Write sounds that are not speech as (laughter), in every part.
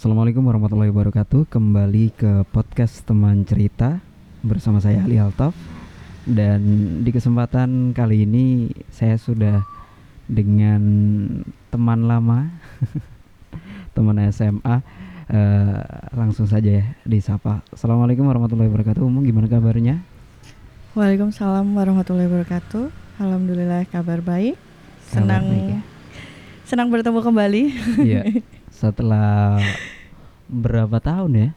Assalamualaikum warahmatullahi wabarakatuh. Kembali ke podcast teman cerita bersama saya Ali Altaf. Dan di kesempatan kali ini saya sudah dengan teman lama, (laughs) teman SMA. Eh, langsung saja ya disapa. Assalamualaikum warahmatullahi wabarakatuh. Umum gimana kabarnya? Waalaikumsalam warahmatullahi wabarakatuh. Alhamdulillah kabar baik. Senang Kabar baik ya? Senang bertemu kembali. Iya. Setelah berapa tahun ya?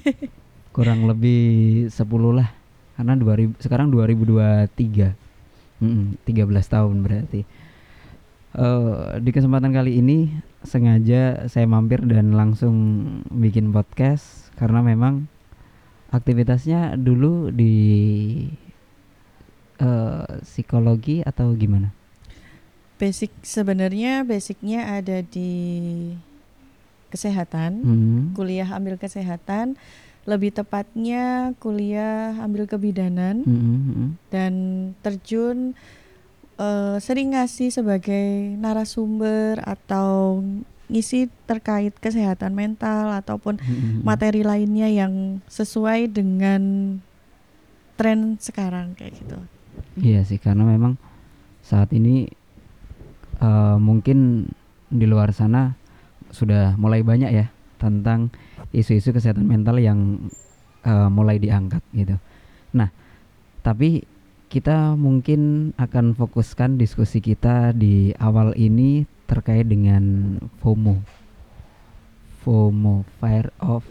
(laughs) Kurang lebih 10 lah. Karena 2000 sekarang 2023. Mm-mm, 13 tahun berarti. Eh, di kesempatan kali ini sengaja saya mampir dan langsung bikin podcast karena memang aktivitasnya dulu di eh, psikologi atau gimana? Basic sebenarnya basicnya ada di kesehatan. Hmm. Kuliah ambil kesehatan. Lebih tepatnya kuliah ambil kebidanan Hmm, hmm, hmm. dan terjun eh, sering ngasih sebagai narasumber atau ngisi terkait kesehatan mental ataupun hmm, hmm. materi lainnya yang sesuai dengan tren sekarang kayak gitu. Iya sih karena memang saat ini eh, mungkin di luar sana sudah mulai banyak ya tentang isu-isu kesehatan mental yang eh, mulai diangkat gitu. Nah, tapi kita mungkin akan fokuskan diskusi kita di awal ini terkait dengan FOMO. FOMO, fear of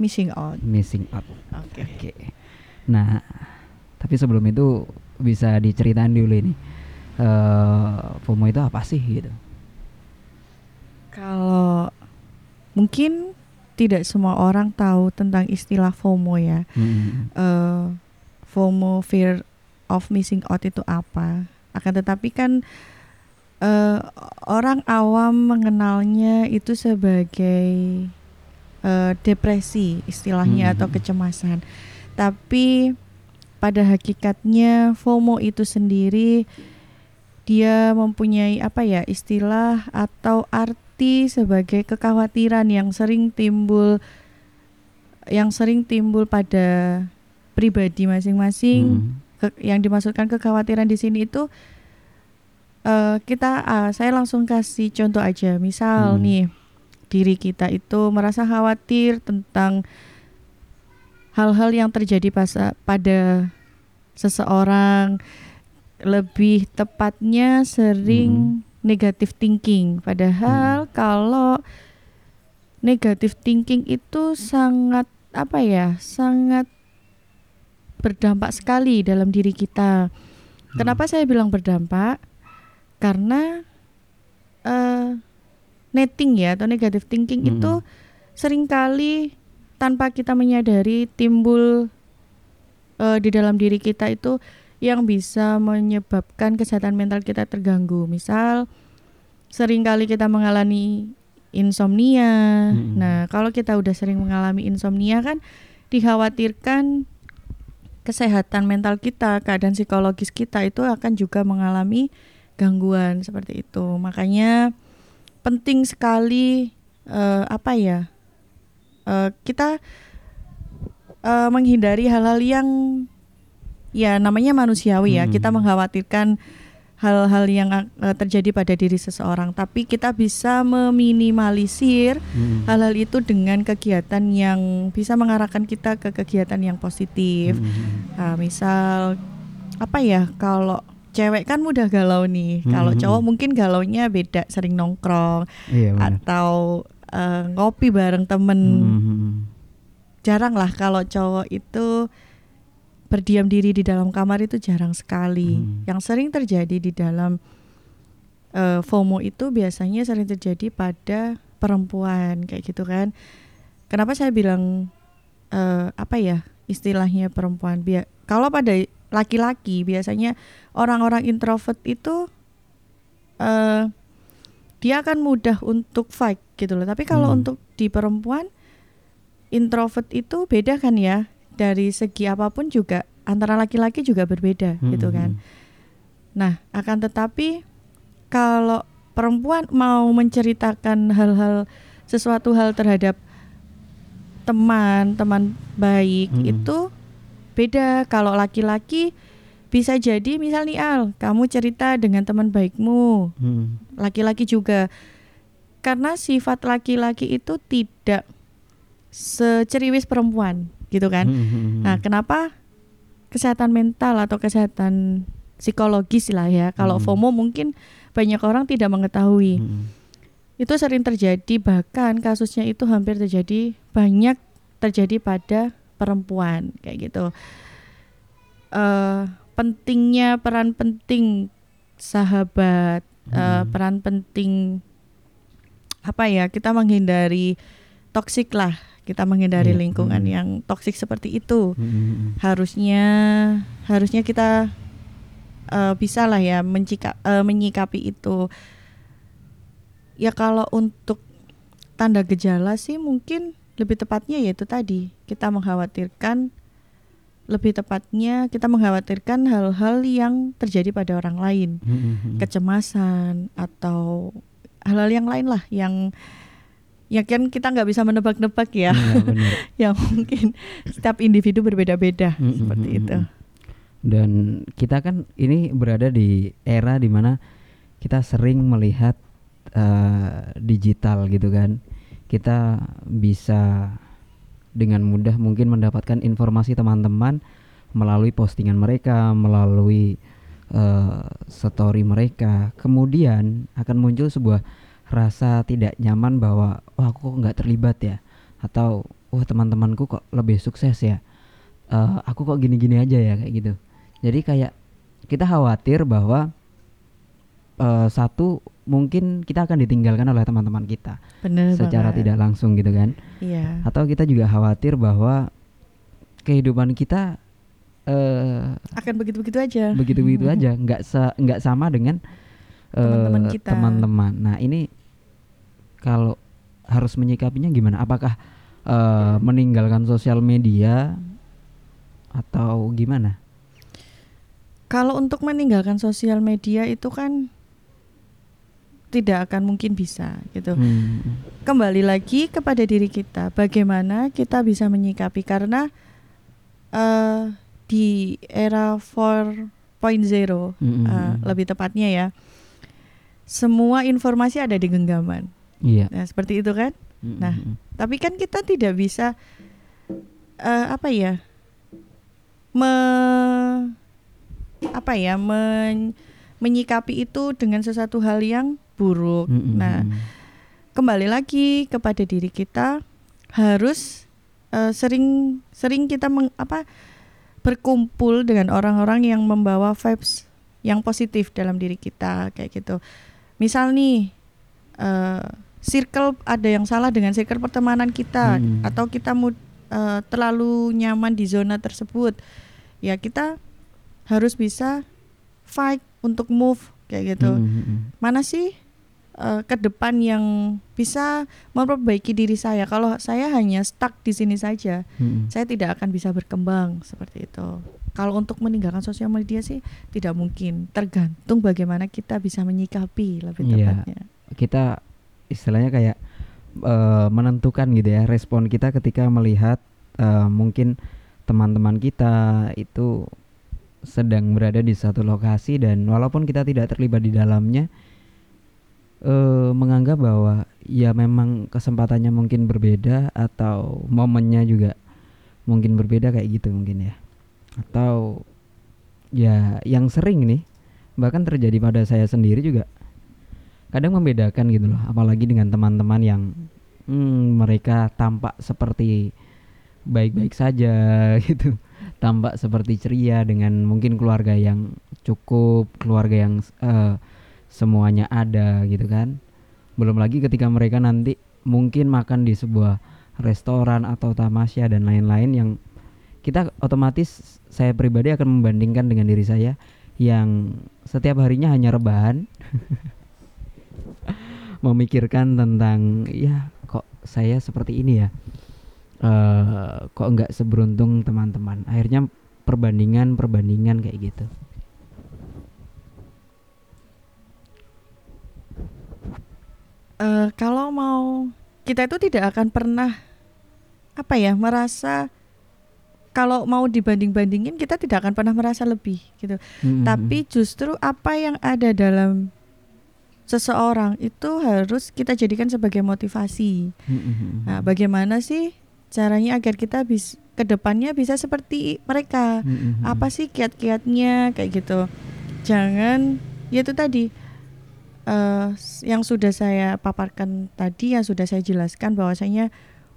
Missing out. missing out. Oke. Oke. Nah, tapi sebelum itu bisa diceritain dulu ini. Eh FOMO itu apa sih gitu? Kalau mungkin tidak semua orang tahu tentang istilah FOMO ya. Hmm. Eh, FOMO fear of missing out itu apa? Akan tetapi kan eh, orang awam mengenalnya itu sebagai eh, depresi istilahnya atau Hmm. kecemasan. Tapi pada hakikatnya FOMO itu sendiri dia mempunyai apa ya istilah atau arti sebagai kekhawatiran yang sering timbul yang sering timbul pada pribadi masing-masing Hmm. ke- yang dimaksudkan kekhawatiran di sini itu eh, kita ah, saya langsung kasih contoh aja misal Hmm. nih diri kita itu merasa khawatir tentang hal-hal yang terjadi pas- pada seseorang lebih tepatnya sering negative thinking padahal kalau negative thinking itu sangat apa ya sangat berdampak sekali dalam diri kita. Kenapa saya bilang berdampak? Karena eh netting ya atau negative thinking Hmm. itu sering kali tanpa kita menyadari timbul eh, di dalam diri kita itu yang bisa menyebabkan kesehatan mental kita terganggu. Misal sering kali kita mengalami insomnia. Hmm. Nah, kalau kita udah sering mengalami insomnia kan dikhawatirkan kesehatan mental kita, keadaan psikologis kita itu akan juga mengalami gangguan seperti itu. Makanya penting sekali eh, apa ya? eh, kita eh, menghindari hal-hal yang ya namanya manusiawi ya. Hmm. Kita mengkhawatirkan hal-hal yang eh, terjadi pada diri seseorang, tapi kita bisa meminimalisir Hmm. hal-hal itu dengan kegiatan yang bisa mengarahkan kita ke kegiatan yang positif. Hmm. Nah, misal apa ya kalau cewek kan mudah galau nih. Kalau Mhm. cowok mungkin galaunya beda, sering nongkrong Iya benar. atau eh, ngopi bareng temen. Hmm. Jarang lah kalau cowok itu berdiam diri di dalam kamar itu jarang sekali. Hmm. Yang sering terjadi di dalam eh, FOMO itu biasanya sering terjadi pada perempuan kayak gitu kan. Kenapa saya bilang eh, apa ya istilahnya perempuan? Bia kalau pada laki-laki biasanya orang-orang introvert itu eh dia akan mudah untuk fight gitu loh. Tapi kalau Hmm. untuk di perempuan introvert itu beda kan ya dari segi apa pun juga antara laki-laki juga berbeda gitu Hmm. kan. Nah, akan tetapi kalau perempuan mau menceritakan hal-hal sesuatu hal terhadap teman teman baik Mm-mm. itu beda kalau laki-laki bisa jadi misal nih Al kamu cerita dengan teman baikmu Hmm. laki-laki juga karena sifat laki-laki itu tidak seceriwis perempuan gitu kan Hmm, hmm, hmm. nah kenapa kesehatan mental atau kesehatan psikologis lah ya kalau Hmm. FOMO mungkin banyak orang tidak mengetahui Hmm. itu sering terjadi bahkan kasusnya itu hampir terjadi banyak terjadi pada perempuan kayak gitu Eh pentingnya peran penting sahabat eh, Hmm. peran penting apa ya kita menghindari toksik lah kita menghindari Iya, lingkungan hmm. yang toksik seperti itu. Hmm, harusnya harusnya kita eh, bisa lah ya mencika, eh, menyikapi itu. Ya kalau untuk tanda gejala sih mungkin lebih tepatnya yaitu tadi kita mengkhawatirkan lebih tepatnya kita mengkhawatirkan hal-hal yang terjadi pada orang lain. Hmm. kecemasan atau hal-hal yang lain lah yang ya kan kita nggak bisa menebak-nebak ya benar. (laughs) yang mungkin setiap individu berbeda-beda seperti itu. Dan kita kan ini berada di era di mana kita sering melihat eh, digital gitu kan. Kita bisa dengan mudah mungkin mendapatkan informasi teman-teman melalui postingan mereka, melalui eh, story mereka. Kemudian akan muncul sebuah rasa tidak nyaman bahwa wah aku kok nggak terlibat ya, atau wah teman-temanku kok lebih sukses ya eh, aku kok gini-gini aja ya kayak gitu. Jadi kayak kita khawatir bahwa eh, satu mungkin kita akan ditinggalkan oleh teman-teman kita Benar secara banget. tidak langsung gitu kan. Iya. Atau kita juga khawatir bahwa kehidupan kita eh Akan begitu-begitu aja. begitu-begitu aja, (laughs) nggak nggak sama dengan Teman-teman kita. teman-teman. Nah ini kalau harus menyikapinya gimana? Apakah eh, meninggalkan sosial media atau gimana? Kalau untuk meninggalkan sosial media itu kan tidak akan mungkin bisa gitu. Hmm. Kembali lagi kepada diri kita, bagaimana kita bisa menyikapi karena eh di era 4.0 Hmm, eh, hmm. lebih tepatnya ya. Semua informasi ada di genggaman. Iya. Nah, seperti itu kan? Hmm, Nah, Tapi kan kita tidak bisa eh, apa ya? Me apa ya? men- menyikapi itu dengan sesuatu hal yang buruk. hmm, hmm, Nah, kembali lagi kepada diri kita harus eh, sering sering kita meng, apa berkumpul dengan orang-orang yang membawa vibes yang positif dalam diri kita kayak gitu. Misal nih eh, circle ada yang salah dengan circle pertemanan kita Hmm. atau kita mu- eh, terlalu nyaman di zona tersebut. Ya kita harus bisa fight untuk move kayak gitu Hmm, hmm, hmm. mana sih eh, ke depan yang bisa memperbaiki diri saya. Kalau saya hanya stuck di sini saja, Hmm, saya tidak akan bisa berkembang seperti itu. Kalau untuk meninggalkan sosial media sih tidak mungkin, tergantung bagaimana kita bisa menyikapi lebih Iya. tepatnya. Kita istilahnya kayak eh, menentukan gitu ya respon kita ketika melihat eh, mungkin teman-teman kita itu sedang berada di satu lokasi dan walaupun kita tidak terlibat di dalamnya eh menganggap bahwa ya memang kesempatannya mungkin berbeda atau momennya juga mungkin berbeda kayak gitu mungkin ya. Atau ya yang sering nih bahkan terjadi pada saya sendiri juga kadang membedakan gitu loh apalagi dengan teman-teman yang hmm, mereka tampak seperti baik-baik saja (laughs) gitu. Tampak seperti ceria dengan mungkin keluarga yang cukup keluarga yang eh, semuanya ada gitu kan. Belum lagi ketika mereka nanti mungkin makan di sebuah restoran atau tamasya dan lain-lain yang kita otomatis saya pribadi akan membandingkan dengan diri saya yang setiap harinya hanya rebahan (laughs) memikirkan tentang ya kok saya seperti ini ya eh kok nggak seberuntung teman-teman akhirnya perbandingan perbandingan kayak gitu Eh, kalau mau kita itu tidak akan pernah apa ya merasa kalau mau dibanding-bandingin kita tidak akan pernah merasa lebih gitu. Mm-mm. Tapi justru apa yang ada dalam seseorang itu harus kita jadikan sebagai motivasi. Mm-mm. Nah, bagaimana sih caranya agar kita bisa ke depannya bisa seperti mereka? Mm-mm. Apa sih kiat-kiatnya kayak gitu? Jangan ya itu tadi eh, yang sudah saya paparkan tadi yang sudah saya jelaskan bahwasanya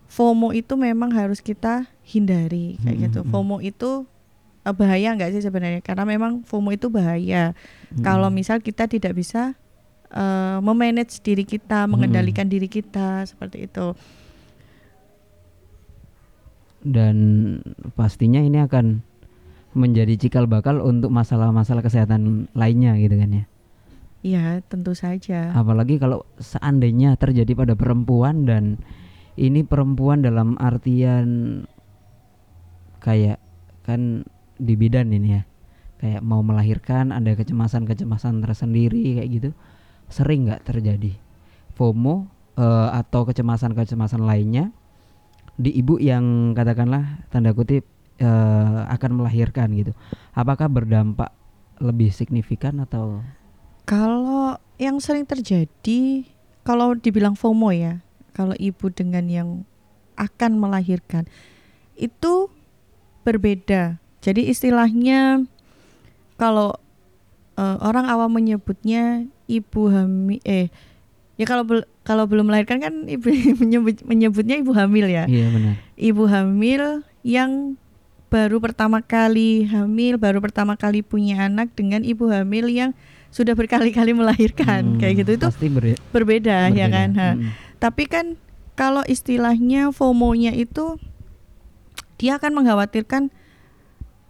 FOMO itu memang harus kita hindari kayak gitu. Mm-mm. FOMO itu eh, bahaya nggak sih sebenarnya? Karena memang FOMO itu bahaya. Mm-mm. Kalau misal kita tidak bisa eh, memanage diri kita, mengendalikan diri kita seperti itu. dan pastinya ini akan menjadi cikal bakal untuk masalah-masalah kesehatan lainnya gitu kan ya. Ya tentu saja. Apalagi kalau seandainya terjadi pada perempuan dan ini perempuan dalam artian kayak kan di bidan ini ya. Kayak mau melahirkan ada kecemasan-kecemasan tersendiri kayak gitu. Sering nggak terjadi FOMO eh, atau kecemasan-kecemasan lainnya di ibu yang katakanlah tanda kutip eh, akan melahirkan gitu. Apakah berdampak lebih signifikan atau Kalau yang sering terjadi, kalau dibilang FOMO ya, kalau ibu dengan yang akan melahirkan itu berbeda. Jadi istilahnya kalau eh, orang awam menyebutnya ibu hamil, eh ya kalau bel- kalau belum melahirkan kan ibu (laughs) menyebut menyebutnya ibu hamil ya. Iya benar. Ibu hamil yang baru pertama kali hamil, baru pertama kali punya anak dengan ibu hamil yang sudah berkali-kali melahirkan Hmm, kayak gitu itu pasti ber- berbeda, ya berbeda. kan Ha. Mm-mm. tapi kan kalau istilahnya FOMO-nya itu dia akan mengkhawatirkan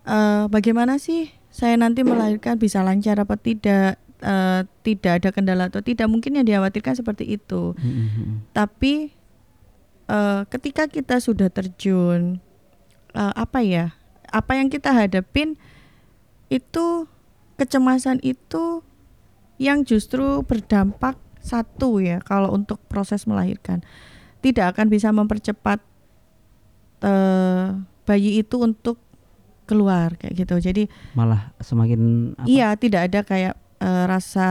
eh, bagaimana sih saya nanti melahirkan bisa lancar apa tidak eh, tidak ada kendala atau tidak mungkin yang dikhawatirkan seperti itu. Mm-mm. tapi eh, ketika kita sudah terjun eh, apa ya apa yang kita hadapin itu kecemasan itu yang justru berdampak satu ya kalau untuk proses melahirkan. Tidak akan bisa mempercepat eh, bayi itu untuk keluar kayak gitu. Jadi malah semakin apa, Iya, tidak ada kayak eh, rasa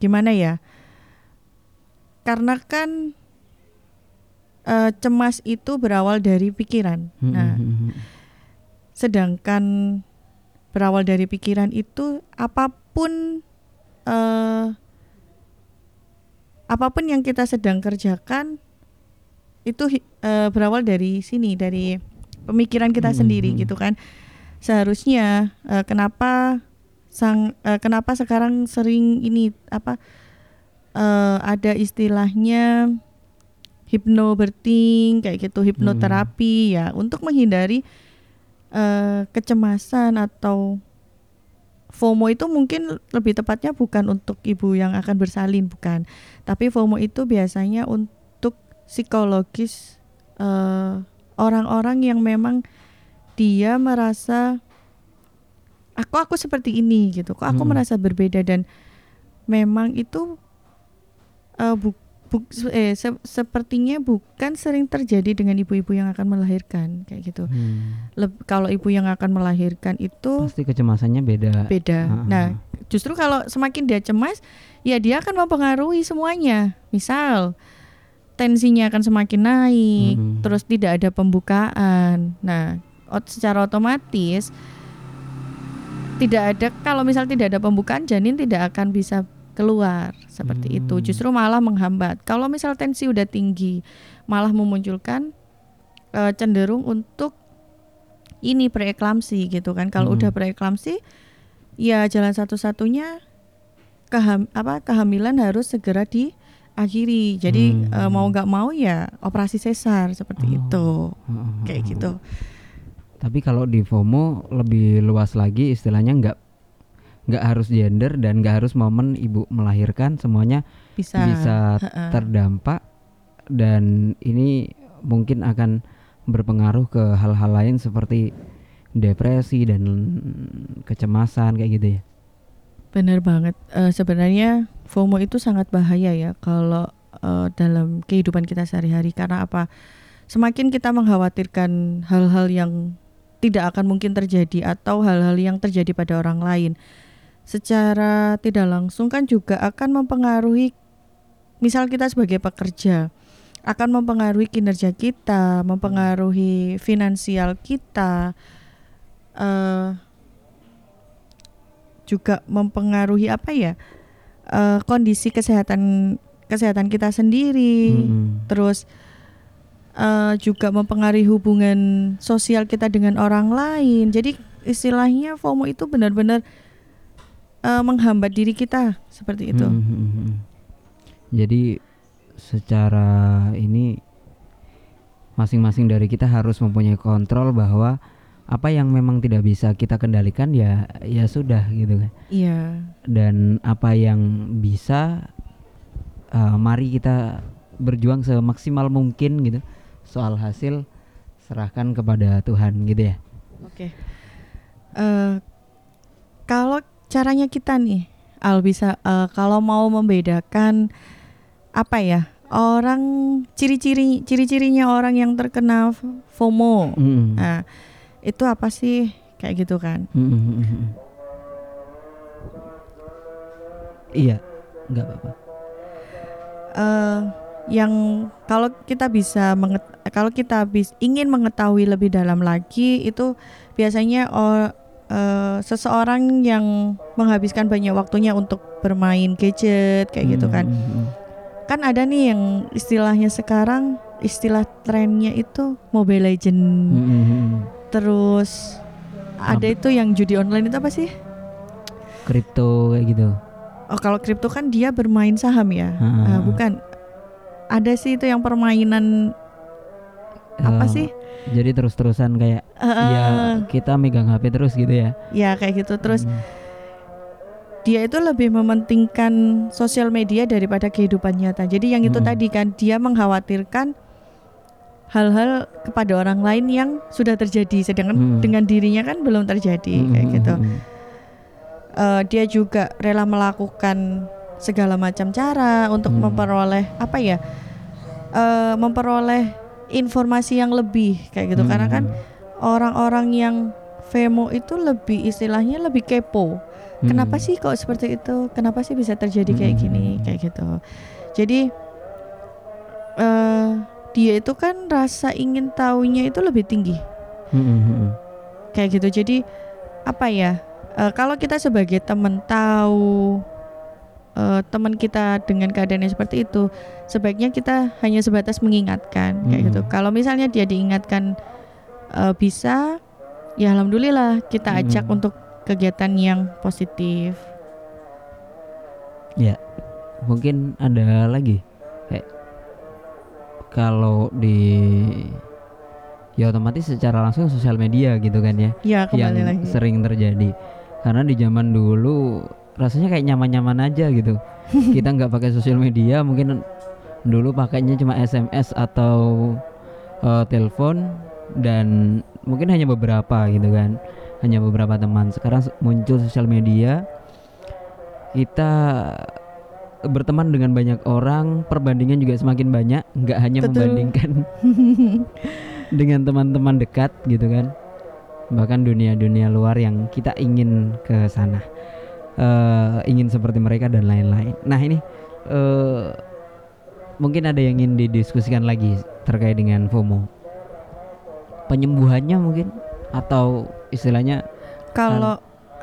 gimana ya? Karena kan eh, cemas itu berawal dari pikiran. Mm-mm. Nah, sedangkan berawal dari pikiran itu apa pun eh, apa pun yang kita sedang kerjakan itu eh, berawal dari sini dari pemikiran kita sendiri gitu kan seharusnya eh, kenapa sang eh, kenapa sekarang sering ini apa eh, ada istilahnya hypnobirthing kayak gitu hipnoterapi ya untuk menghindari eh, kecemasan atau FOMO itu mungkin lebih tepatnya bukan untuk ibu yang akan bersalin bukan. Tapi FOMO itu biasanya untuk psikologis eh, orang-orang yang memang dia merasa aku aku seperti ini gitu kok aku Hmm. merasa berbeda dan memang itu eh, bu- bu- eh, se- sepertinya bukan sering terjadi dengan ibu-ibu yang akan melahirkan kayak gitu Hmm. Leb- kalau ibu yang akan melahirkan itu pasti kecemasannya beda. beda. Ah, Nah, ah. justru kalau semakin dia cemas, ya dia akan mempengaruhi semuanya. Misal tensinya akan semakin naik, Mm-mm. terus tidak ada pembukaan. Nah, secara otomatis tidak ada kalau misal tidak ada pembukaan janin tidak akan bisa keluar seperti itu. Hmm. Justru malah menghambat. Kalau misal tensi udah tinggi, malah memunculkan eh, cenderung untuk ini preeklamsi gitu kan. Kalau Hmm. udah preeklamsi ya jalan satu-satunya keham apa kehamilan harus segera diakhiri. Jadi Hmm. eh, mau nggak mau ya operasi sesar seperti Oh. itu. Heeh, Kayak heeh. gitu. Tapi kalau di FOMO lebih luas lagi istilahnya nggak nggak harus gender dan nggak harus momen ibu melahirkan semuanya Bisa. bisa terdampak dan ini mungkin akan berpengaruh ke hal-hal lain seperti depresi dan kecemasan kayak gitu ya. Bener banget. Eh, sebenarnya FOMO itu sangat bahaya ya kalau uh, dalam kehidupan kita sehari-hari karena apa? Semakin kita mengkhawatirkan hal-hal yang tidak akan mungkin terjadi atau hal-hal yang terjadi pada orang lain secara tidak langsung kan juga akan mempengaruhi misal kita sebagai pekerja akan mempengaruhi kinerja kita, mempengaruhi finansial kita, uh, juga mempengaruhi apa ya uh, kondisi kesehatan kesehatan kita sendiri, hmm. terus uh, juga mempengaruhi hubungan sosial kita dengan orang lain. Jadi istilahnya FOMO itu benar-benar uh, menghambat diri kita seperti itu. Hmm, hmm, hmm. Jadi secara ini masing-masing dari kita harus mempunyai kontrol bahwa apa yang memang tidak bisa kita kendalikan ya ya sudah gitu kan. Iya. Dan apa yang bisa uh, mari kita berjuang semaksimal mungkin gitu. Soal hasil serahkan kepada Tuhan gitu ya. Oke. Okay. Uh, eh, kalau caranya kita nih Al bisa uh, kalau mau membedakan apa ya orang ciri-ciri ciri-cirinya orang yang terkena FOMO mm. nah itu apa sih kayak gitu kan mm. iya nggak apa-apa uh, yang kalau kita bisa menget kalau kita bis ingin mengetahui lebih dalam lagi itu biasanya oh, uh, seseorang yang menghabiskan banyak waktunya untuk bermain gadget kayak hmm. gitu kan. Hmm, hmm. Kan ada nih yang istilahnya sekarang istilah trennya itu Mobile Legend. Hmm. hmm, hmm. Terus ada itu yang judi online itu apa sih? Kripto kayak gitu. Oh, kalau kripto kan dia bermain saham ya. Uh, bukan. Ada sih itu yang permainan apa oh. sih? Jadi terus-terusan kayak uh, ya kita megang HP terus gitu ya. Ya kayak gitu terus. Hmm. Dia itu lebih mementingkan sosial media daripada kehidupan nyata. Jadi yang itu hmm. tadi kan dia mengkhawatirkan hal-hal kepada orang lain yang sudah terjadi sedangkan hmm. dengan dirinya kan belum terjadi hmm. kayak gitu. Uh, dia juga rela melakukan segala macam cara untuk hmm. memperoleh apa ya? Uh, memperoleh informasi yang lebih kayak gitu hmm. karena kan orang-orang yang FEMO itu lebih istilahnya lebih kepo. Hmm. Kenapa sih kok seperti itu? Kenapa sih bisa terjadi kayak hmm. gini kayak gitu. Jadi uh, dia itu kan rasa ingin tahunya itu lebih tinggi. Hmm. hmm, hmm. Kayak gitu. Jadi apa ya? Uh, kalau kita sebagai teman tahu uh, teman kita dengan keadaan yang seperti itu, sebaiknya kita hanya sebatas mengingatkan hmm. kayak gitu. Kalau misalnya dia diingatkan uh, bisa, ya alhamdulillah kita ajak hmm. untuk kegiatan yang positif. Ya, mungkin ada lagi kayak kalau di ya otomatis secara langsung sosial media gitu kan ya, ya yang lagi. sering terjadi karena di zaman dulu rasanya kayak nyaman-nyaman aja gitu. (laughs) Kita nggak pakai sosial media mungkin dulu pakainya cuma SMS atau uh, telepon dan mungkin hanya beberapa gitu kan. Hanya beberapa teman. Sekarang muncul sosial media. Kita berteman dengan banyak orang perbandingan juga semakin banyak nggak hanya Betul. membandingkan (laughs) dengan teman-teman dekat gitu kan. Bahkan dunia-dunia luar yang kita ingin ke sana uh, ingin seperti mereka dan lain-lain. Nah ini uh, mungkin ada yang ingin didiskusikan lagi terkait dengan FOMO. Penyembuhannya mungkin atau istilahnya kalau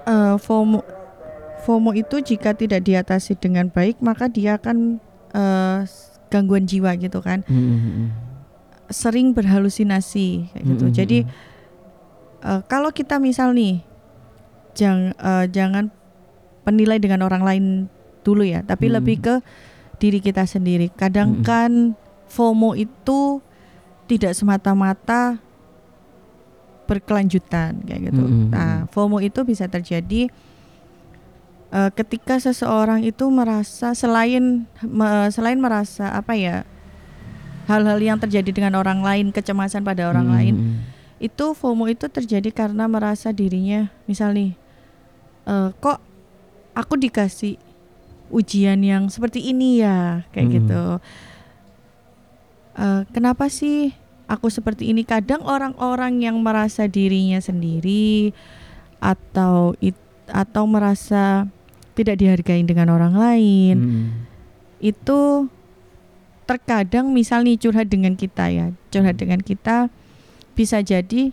uh, FOMO FOMO itu jika tidak diatasi dengan baik maka dia akan uh, gangguan jiwa gitu kan. Mm -hmm. Sering berhalusinasi kayak gitu. Mm -hmm. Jadi uh, kalau kita misal nih jangan uh, jangan penilai dengan orang lain dulu ya, tapi hmm. lebih ke diri kita sendiri. Kadang hmm. kan FOMO itu tidak semata-mata berkelanjutan kayak gitu. Hmm. Nah, FOMO itu bisa terjadi uh, ketika seseorang itu merasa selain me, selain merasa apa ya hal-hal yang terjadi dengan orang lain, kecemasan pada orang hmm. lain, itu FOMO itu terjadi karena merasa dirinya, misal nih, uh, kok aku dikasih ujian yang seperti ini ya kayak Hmm. gitu. Eh, kenapa sih aku seperti ini? Kadang orang-orang yang merasa dirinya sendiri atau it- atau merasa tidak dihargai dengan orang lain Mm. itu terkadang misal nih curhat dengan kita ya curhat dengan kita bisa jadi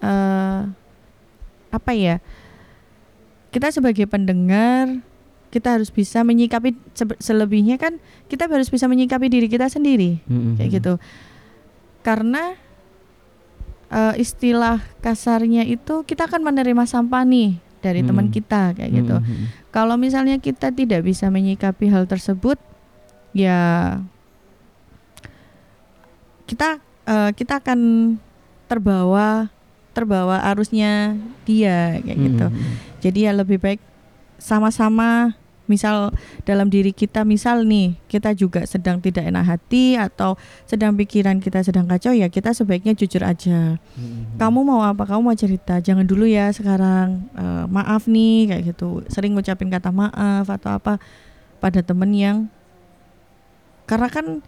eh apa ya kita sebagai pendengar kita harus bisa menyikapi selebihnya kan kita harus bisa menyikapi diri kita sendiri Mm-mm. kayak gitu karena eh, istilah kasarnya itu kita akan menerima sampah nih dari teman Mm. kita kayak gitu Mm-mm. kalau misalnya kita tidak bisa menyikapi hal tersebut, ya kita eh, kita akan terbawa terbawa arusnya dia kayak gitu. Jadi ya lebih baik sama-sama misal dalam diri kita misal nih kita juga sedang tidak enak hati atau sedang pikiran kita sedang kacau ya kita sebaiknya jujur aja. Mm-mm. kamu mau apa? Kamu mau cerita? Jangan dulu ya sekarang. Eh, maaf nih kayak gitu. Sering ngucapin kata maaf atau apa pada temen yang karena kan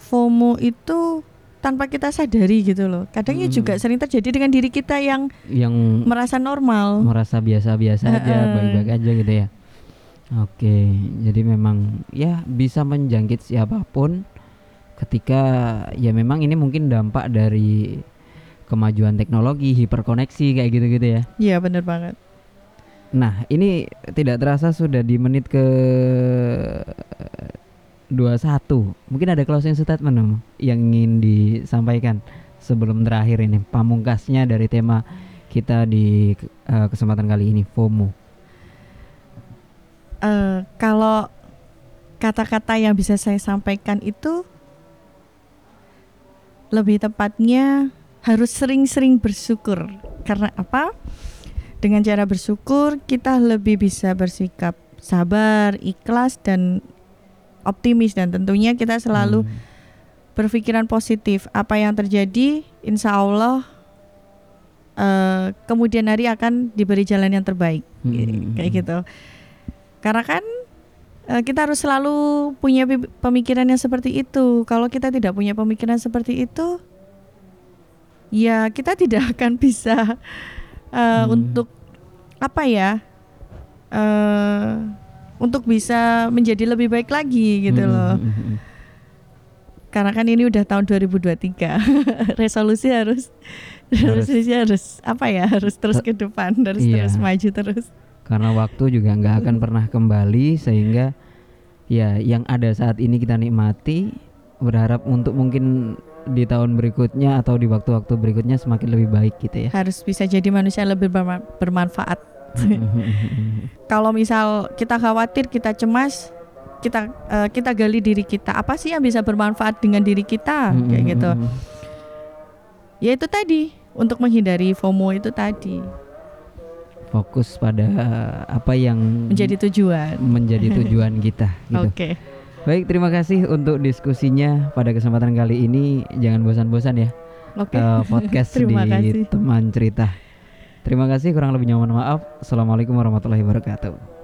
FOMO itu tanpa kita sadari gitu loh kadangnya Hmm. juga sering terjadi dengan diri kita yang yang merasa normal merasa biasa-biasa aja, baik-baik aja gitu ya. Oke, jadi memang ya bisa menjangkit siapa pun ketika ya memang ini mungkin dampak dari kemajuan teknologi, hiperkoneksi kayak gitu-gitu ya. Iya bener banget Nah, ini tidak terasa sudah di menit ke 21. Mungkin ada closing statement yang ingin disampaikan sebelum terakhir ini pamungkasnya dari tema kita di eh, kesempatan kali ini FOMO. Eh, kalau kata-kata yang bisa saya sampaikan itu lebih tepatnya harus sering-sering bersyukur. Karena apa? Dengan cara bersyukur kita lebih bisa bersikap sabar, ikhlas dan optimis dan tentunya kita selalu Hmm. berpikiran positif. Apa yang terjadi, insya Allah eh, kemudian hari akan diberi jalan yang terbaik. Hmm. Kayak gitu. Karena kan eh, kita harus selalu punya pemikiran yang seperti itu. Kalau kita tidak punya pemikiran seperti itu, ya kita (laughs) tidak akan bisa eh, Hmm. untuk apa ya? eh untuk bisa menjadi lebih baik lagi gitu Hmm, loh. hmm, hmm. Karena kan ini udah tahun 2023. (laughs) Resolusi harus Harus- resolusi harus apa ya? Harus terus ke depan, harus Iya. terus maju terus. Karena waktu juga nggak akan pernah kembali sehingga ya yang ada saat ini kita nikmati berharap untuk mungkin di tahun berikutnya atau di waktu-waktu berikutnya semakin lebih baik gitu ya. Harus bisa jadi manusia yang lebih berma- bermanfaat. (laughs) Kalau misal kita khawatir, kita cemas, kita eh, kita gali diri kita. Apa sih yang bisa bermanfaat dengan diri kita? Kayak gitu. Ya itu tadi untuk menghindari FOMO itu tadi Fokus pada apa yang menjadi tujuan. menjadi tujuan (laughs) kita gitu. Oke. Baik, terima kasih untuk diskusinya pada kesempatan kali ini. Jangan bosan-bosan ya Oke. eh, podcast (laughs) Terima di kasih. teman cerita. Terima kasih kurang lebihnya mohon maaf. Assalamualaikum warahmatullahi wabarakatuh.